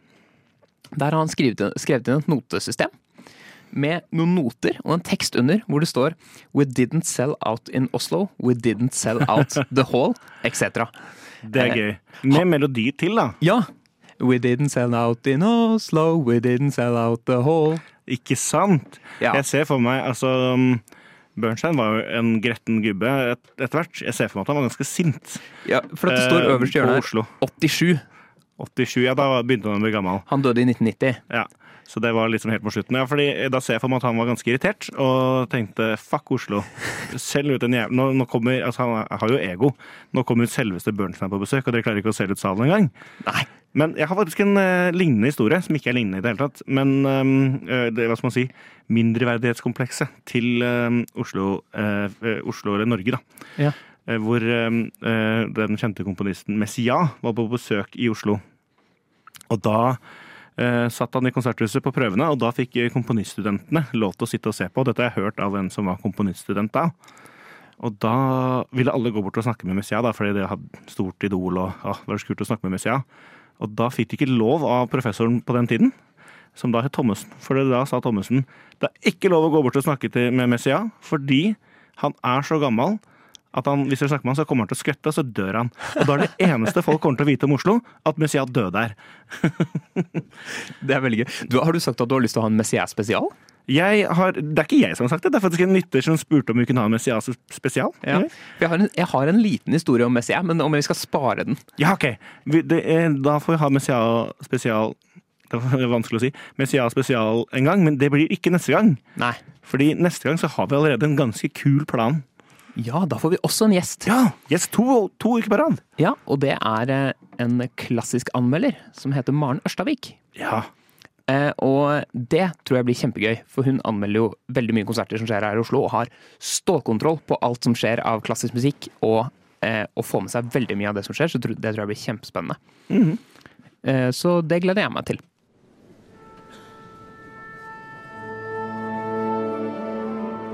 Der har han skrevet, skrevet inn et notesystem med noen noter og en tekst under hvor det står We didn't sell out in Oslo. We didn't sell out the hall, etc. Det er Eh, gøy. Med melodi til, da. Ja! We didn't sell out in Oslo, we didn't sell out the hall. Ikke sant? Ja. Jeg ser for meg altså um, Bernstein var jo en gretten gubbe et, etter hvert. Jeg ser for meg at han var ganske sint. Ja, for at det står eh, øverst i hjørnet her 87. 87, ja, da begynte han å bli gammel. Han døde i 1990. Ja. Så det var liksom helt på slutten. Ja, fordi Da ser jeg for meg at han var ganske irritert og tenkte fuck Oslo. Selg ut en jævla nå, nå kommer, altså Han har jo ego. Nå kommer ut selveste Bernstein på besøk, og dere klarer ikke å selge ut salen engang. Nei. Men jeg har faktisk en uh, lignende historie, som ikke er lignende i det hele tatt. Men eh, det, hva skal man si, mindreverdighetskomplekset til eh, Oslo, eh, Oslo eller Norge, da. Ja. Uh, hvor den kjente komponisten Messia var på besøk i Oslo. Og da satt han i konserthuset på prøvene, og da fikk eh, komponiststudentene lov til å sitte og se på. Dette har jeg hørt av en som var komponiststudent da. Og da ville alle gå bort og snakke med Messia, da, fordi det hadde stort idol og å, det var så kult å snakke med Messia. Og da fikk de ikke lov av professoren på den tiden, som da het Thommessen. For da sa Thommessen det er ikke lov å gå bort og snakke med Messia, fordi han er så gammel at han, hvis dere snakker med han, så kommer han til å skvette, og så dør han. Og da er det eneste folk kommer til å vite om Oslo, at Messia døde der. Det er veldig gøy. Du, har du sagt at du har lyst til å ha en Messias spesial? Jeg har, det er ikke jeg som har sagt det, det er faktisk en lytter som spurte om vi kunne ha en Messias spesial. Ja. Jeg, har en, jeg har en liten historie om Messias, men om vi skal spare den Ja, ok. Vi, det er, da får vi ha Messia spesial Det er vanskelig å si. Messia spesial en gang, men det blir ikke neste gang. Nei. Fordi neste gang så har vi allerede en ganske kul plan. Ja, da får vi også en gjest. Ja! Gjest to, to uker på rad. Ja, Og det er eh, en klassisk anmelder som heter Maren Ørstavik. Ja. Eh, og det tror jeg blir kjempegøy, for hun anmelder jo veldig mye konserter som skjer her i Oslo, og har stålkontroll på alt som skjer av klassisk musikk, og, eh, og får med seg veldig mye av det som skjer, så det tror jeg blir kjempespennende. eh, så det gleder jeg meg til.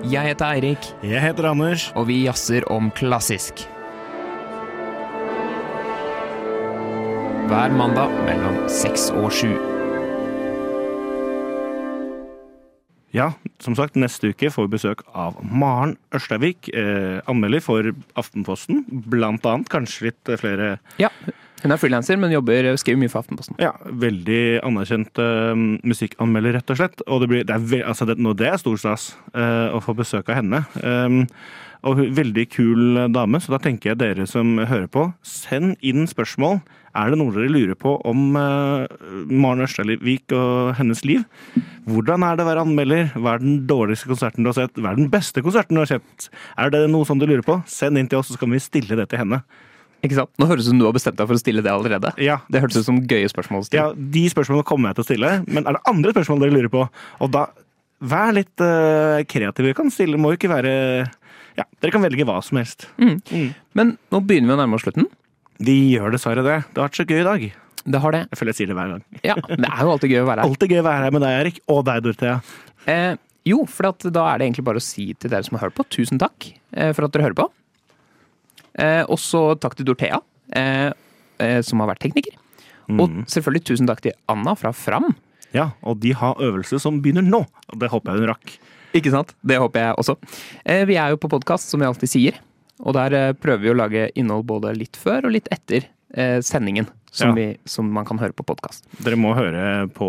Jeg heter Eirik, Jeg heter Anders. og vi jazzer om klassisk. Hver mandag mellom seks og sju. Ja, som sagt, neste uke får vi besøk av Maren Ørstavik. Eh, anmelder for Aftenposten, blant annet. Kanskje litt eh, flere Ja, hun er frilanser, men jobber, skriver mye for Aftenposten. Ja, veldig anerkjent uh, musikkanmelder, rett og slett. Og det, blir, det, er, altså det, det er stor stas uh, å få besøk av henne. Um, og veldig kul dame, så da tenker jeg dere som hører på, send inn spørsmål. Er det noe dere lurer på om uh, Maren Ørstavik og hennes liv? Hvordan er det å være anmelder? Hva er den dårligste konserten du har sett? Hva er den beste konserten du har sett? Er det noe som du lurer på? Send inn til oss, så kan vi stille det til henne. Ikke sant? Nå høres det ut som du har bestemt deg for å stille det allerede. Ja, Det hørtes ut som gøye spørsmål å stille. Ja, De spørsmålene kommer jeg til å stille, men er det andre spørsmål dere lurer på? Og da, vær litt uh, kreative. Dere kan stille, må jo ikke være Ja, dere kan velge hva som helst. Men nå begynner vi å nærme oss slutten. De gjør dessverre det. Det har vært så gøy i dag. Det har det. Jeg føler jeg sier det hver gang. Ja, Det er jo alltid gøy å være her. Alltid gøy å være her med deg, Erik, og deg, Dorothea. Eh, jo, for at da er det egentlig bare å si til dere som har hørt på, tusen takk eh, for at dere hører på. Eh, og så takk til Dorthea, eh, eh, som har vært tekniker. Og selvfølgelig tusen takk til Anna fra Fram. Ja, og de har øvelse som begynner nå. Det håper jeg hun rakk. Ikke sant? Det håper jeg også. Eh, vi er jo på podkast, som vi alltid sier. Og der prøver vi å lage innhold både litt før og litt etter sendingen. Som, Ja. vi, som man kan høre på podkast. Dere må høre på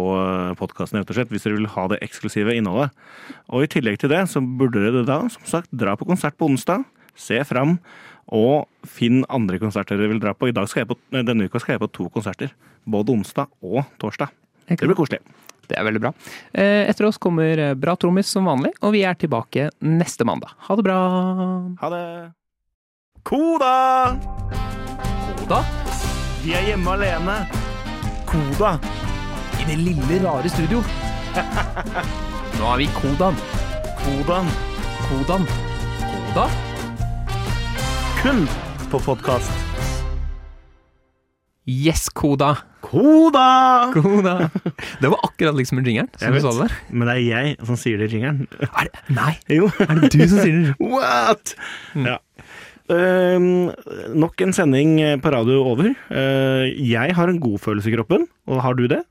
podkasten rett og slett, hvis dere vil ha det eksklusive innholdet. Og i tillegg til det, så burde dere da som sagt dra på konsert på onsdag. Se fram, og finn andre konserter dere vil dra på. I dag skal jeg på, Denne uka skal jeg på to konserter. Både onsdag og torsdag. Det blir koselig. Det er veldig bra. Eh, etter oss kommer eh, Bra trommis som vanlig, og vi er tilbake neste mandag. Ha det bra. Ha det. Koda! Koda? Vi er hjemme alene. Koda. I det lille, rare studio. Nå er vi Kodan. Kodan. Kodan. Koda? Kun på podkast. Yes, Koda. Koda! Koda. Det var akkurat liksom jingeren. Som du sa det der. men det er jeg som sier det i jingeren. Er det? Nei, Jo. er det du som sier det? What?! Ja. Uh, nok en sending på radio over. Uh, jeg har en god følelse i kroppen, og har du det?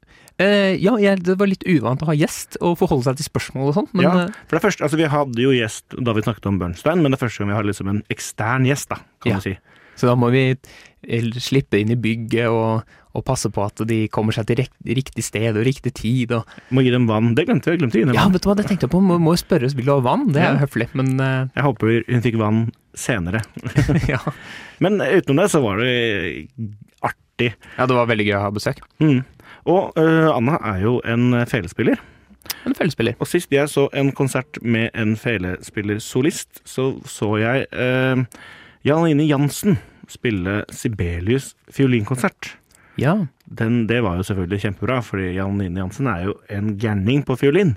Eh, ja, jeg, det var litt uvant å ha gjest og forholde seg til spørsmål og sånn, men ja, eh, for det første, altså Vi hadde jo gjest da vi snakket om Bernstein, men det er første gang vi har liksom en ekstern gjest, da, kan Ja. man si. Så da må vi eh, slippe inn i bygget og, og passe på at de kommer seg til riktig sted og riktig tid. Og, Må gi dem vann. Det glemte vi. glemte å gi dem ja, vet du hva, det tenkte jeg på. Må, må spørre vil du ha vann. Det er Ja. høflig, men uh... Jeg håper hun fikk vann senere. ja. Men utenom det så var det artig. ja, det var veldig gøy å ha besøk. Mm. Og uh, Anna er jo en felespiller. En felespiller. Og sist jeg så en konsert med en felespillersolist, så så jeg uh, Jan Line Jansen spille Sibelius fiolinkonsert. Ja. Den, det var jo selvfølgelig kjempebra, fordi Jan Line Jansen er jo en gærning på fiolin.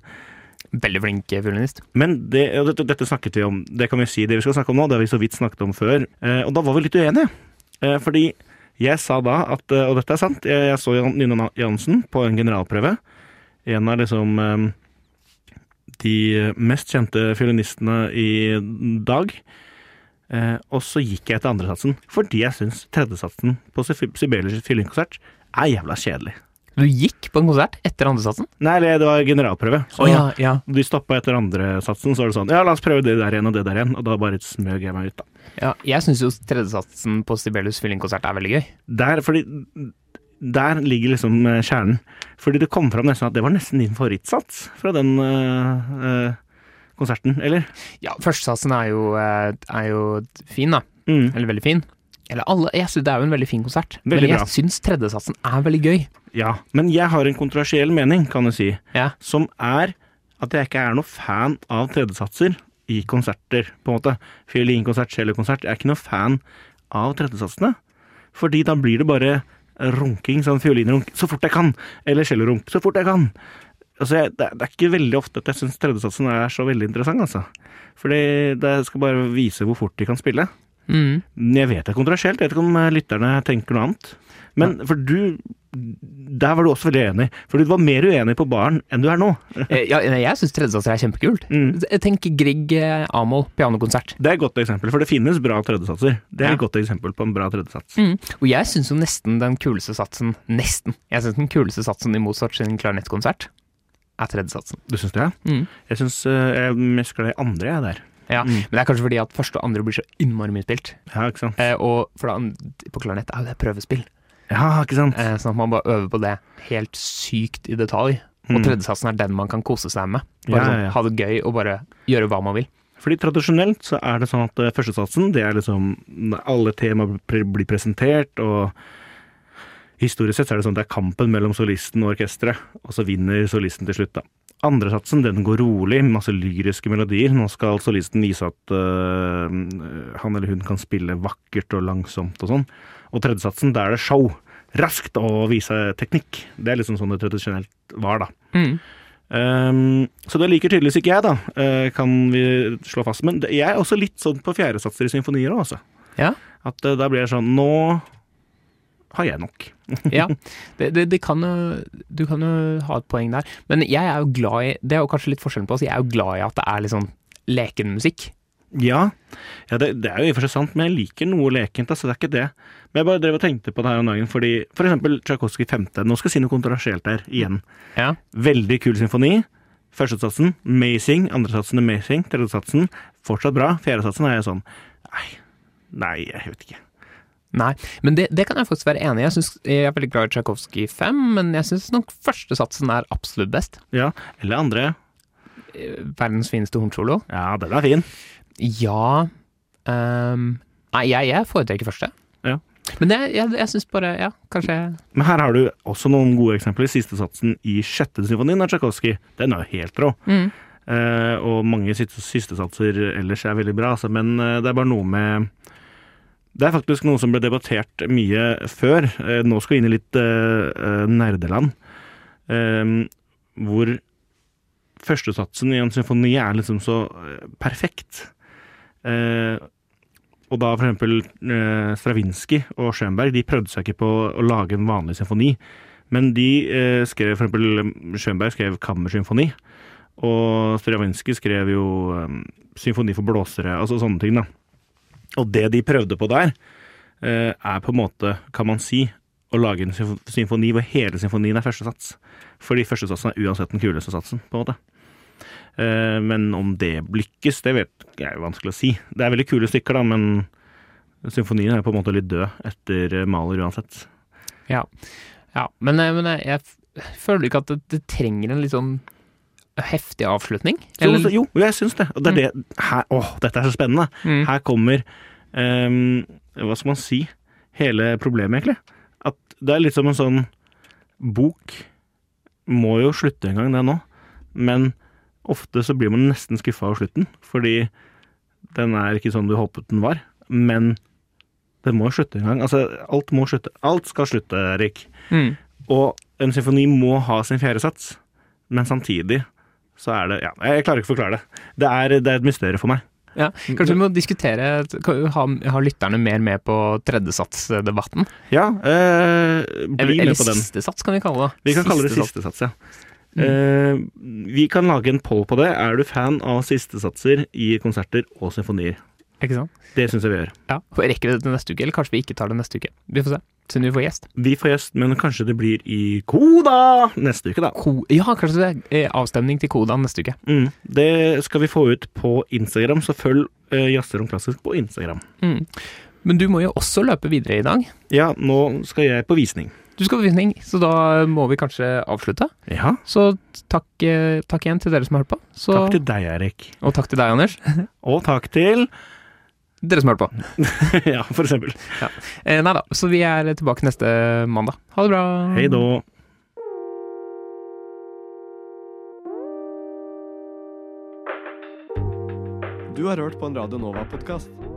Veldig flink fiolinist. Men det, dette, dette snakket vi om, det kan vi si, det vi skal snakke om nå, det har vi så vidt snakket om før. Eh, og da var vi litt uenige. Eh, fordi jeg sa da at, eh, og dette er sant, jeg, jeg så Jan- Nina Jansen på en generalprøve. En av liksom eh, de mest kjente fiolinistene i dag. Eh, og så gikk jeg til andresatsen, fordi jeg syns tredjesatsen på Sibelius fiolinkonsert er jævla kjedelig. Du gikk på en konsert etter andresatsen? Nei, det var generalprøve. Å ja, ja. De stoppa etter andre satsen, så var det sånn Ja, la oss prøve det der igjen og det der igjen. Og da bare smøg jeg meg ut, da. Ja. Jeg syns jo tredjesatsen på Sibelius fyllingkonsert er veldig gøy. Der, fordi Der ligger liksom eh, kjernen. Fordi det kom fram nesten at det var nesten din favorittsats fra den øh, øh, konserten, eller? Ja, førstesatsen er jo, er jo fin, da. Mm. Eller veldig fin. Eller alle, jeg synes Det er jo en veldig fin konsert, Veldig men jeg bra. syns tredjesatsen er veldig gøy. Ja. Men jeg har en kontroversiell mening, kan du si, Ja. som er at jeg ikke er noe fan av tredjesatser i konserter, på en måte. Fiolinkonsert, cellokonsert. Jeg er ikke noe fan av trettesatsene. Fordi da blir det bare runking, sånn fiolinrunk, så fort jeg kan. Eller cellorunk, så fort jeg kan. Altså, jeg, det, er- ikke veldig ofte at jeg syns tredjesatsen er så veldig interessant, altså. Fordi det skal bare vise hvor fort de kan spille. Mm. Jeg vet det er kontroversielt, jeg vet ikke om eh, lytterne tenker noe annet. Men for du Der var du også veldig enig. For du var mer uenig på baren enn du er nå. Eh, Ja, jeg syns tredjesatser er kjempekult. Mm. Tenk Grieg eh, Amol pianokonsert. Det er et godt eksempel, for det finnes bra tredjesatser. Det er Ja. et godt eksempel på en bra tredjesats. Mm. Og jeg syns jo nesten den kuleste satsen Nesten. Jeg syns den kuleste satsen i Mozart sin klarinettkonsert er tredjesatsen. Du syns det? Mm. Jeg syns jeg mest glad i andre, jeg, der. Ja, Mm. Men det er kanskje fordi at første og andre blir så innmari mye spilt. Ja, ikke sant? Eh, og for det, an- på klarinett er jo det prøvespill, Ja, ikke sant? eh, sånn at man bare øver på det helt sykt i detalj. Og Mm. tredjesatsen er den man kan kose seg med. Bare Ja, sånn, ja, sånn, Ha det gøy og bare gjøre hva man vil. Fordi tradisjonelt så er det sånn at eh, førstesatsen, det er liksom alle temaer blir presentert, og historisk sett så er det sånn at det er kampen mellom solisten og orkesteret, og så vinner solisten til slutt, da. Andre satsen, den går rolig, masse lyriske melodier. Nå skal solisten vise at øh, han eller hun kan spille vakkert og langsomt og sånn. Og tredje satsen, da er det show. Raskt å vise teknikk. Det er liksom sånn det tradisjonelt var, da. Mm. Um, så det liker tydeligvis ikke jeg, da, uh, kan vi slå fast. Men jeg er også litt sånn på fjerdesatser i symfonier òg, altså. Ja. At uh, da blir jeg sånn Nå har jeg nok. Ja, det, det, det kan jo Du kan jo ha et poeng der. Men jeg er jo glad i Det er jo kanskje litt forskjellen på oss. Jeg er jo glad i at det er litt sånn lekenmusikk. Ja, ja det, det er jo i og for seg sant, men jeg liker noe lekent, altså. Det er ikke det. Men jeg bare drev og tenkte på det her om dagen, fordi for eksempel Tsjajkovskij 5. Nå skal jeg si noe kontroversielt her, igjen. Ja. Veldig kul symfoni. Førstesatsen amazing, andresatsen amazing, tredjesatsen fortsatt bra. Fjerdesatsen er jeg sånn Nei, nei, jeg vet ikke. Nei, men det, det kan jeg faktisk være enig i. Jeg, synes, jeg er veldig glad i Tsjajkovskij 5, men jeg syns nok førstesatsen er absolutt best. Ja, eller andre. Eh, Verdens fineste hornsolo. Ja, den er fin. Ja um, Nei, jeg, jeg foretrekker første. Ja. Men det, jeg, jeg syns bare Ja, kanskje Men her har du også noen gode eksempler. Siste satsen i sjette symfonien av Tsjajkovskij, den er jo helt rå. mm. Uh, og mange siste, siste satser ellers er veldig bra, altså, men uh, det er bare noe med Det er faktisk noe som ble debattert mye før. Uh, nå skal vi inn i litt nerdeland. Eh, hvor førstesatsen i en symfoni er liksom så perfekt. Eh, og da eksempel eh, Stravinskij og Schönberg de prøvde seg ikke på å lage en vanlig symfoni. Men de eh, skrev eksempel Schönberg skrev kammersymfoni. Og Stravinskij skrev jo eh, symfoni for blåsere, altså sånne ting, da. Og det de prøvde på der, eh, er på en måte, kan man si, å lage en symfoni hvor hele symfonien er første sats. Fordi første satsen er uansett den kuleste satsen, på en måte. Eh, men om det lykkes, det vet jeg er vanskelig å si. Det er veldig kule stykker, da, men symfonien er på en måte litt død etter Maler uansett. Ja. ja. Men, eh, men jeg, jeg føler ikke at det, det trenger en litt sånn heftig avslutning. Eller- jo, jeg syns det. Og det er det her, Åh, dette er så spennende! Mm. Her kommer um, Hva skal man si? Hele problemet, egentlig. At det er litt som en sånn bok Må jo slutte en gang, det nå. Men ofte så blir man nesten skuffa over slutten. Fordi den er ikke sånn du håpet den var. Men den må slutte en gang. Altså, alt må slutte. Alt skal slutte, Erik. Mm. Og en symfoni må ha sin fjerde sats. Men samtidig så er det Ja, jeg klarer ikke å forklare det. Det er, det er et mysterium for meg. Ja, kanskje vi må diskutere ha, ha lytterne mer med på tredjesatsdebatten? Ja, eh, bli eller med på den. siste sats, kan vi kalle det. Vi kan kalle det sats. siste sats, ja. Eh, vi kan lage en poll på det. Er du fan av sistesatser i konserter og symfonier? Ikke sant? Det syns jeg vi gjør. Ja. for Rekker vi det til neste uke, eller kanskje vi ikke tar det neste uke? Vi får se. Siden vi får gjest. Vi får gjest, men kanskje det blir i Koda neste uke, da. Ko ja, kanskje det er avstemning til Koda neste uke. Mm. Det skal vi få ut på Instagram, så følg uh, Jazzerom klassisk på Instagram. Mm. Men du må jo også løpe videre i dag. Ja, nå skal jeg på visning. Du skal på visning, så da må vi kanskje avslutte. Ja. Så takk, eh, takk igjen til dere som har hørt på. Så, Takk til deg, Erik. Og takk til deg, Anders. Og takk til Dere som har hørt på. Ja, for eksempel. Eh, nei da, så vi er tilbake neste mandag. Ha det bra. Hei da. Du har hørt på en Radio Nova-podkast.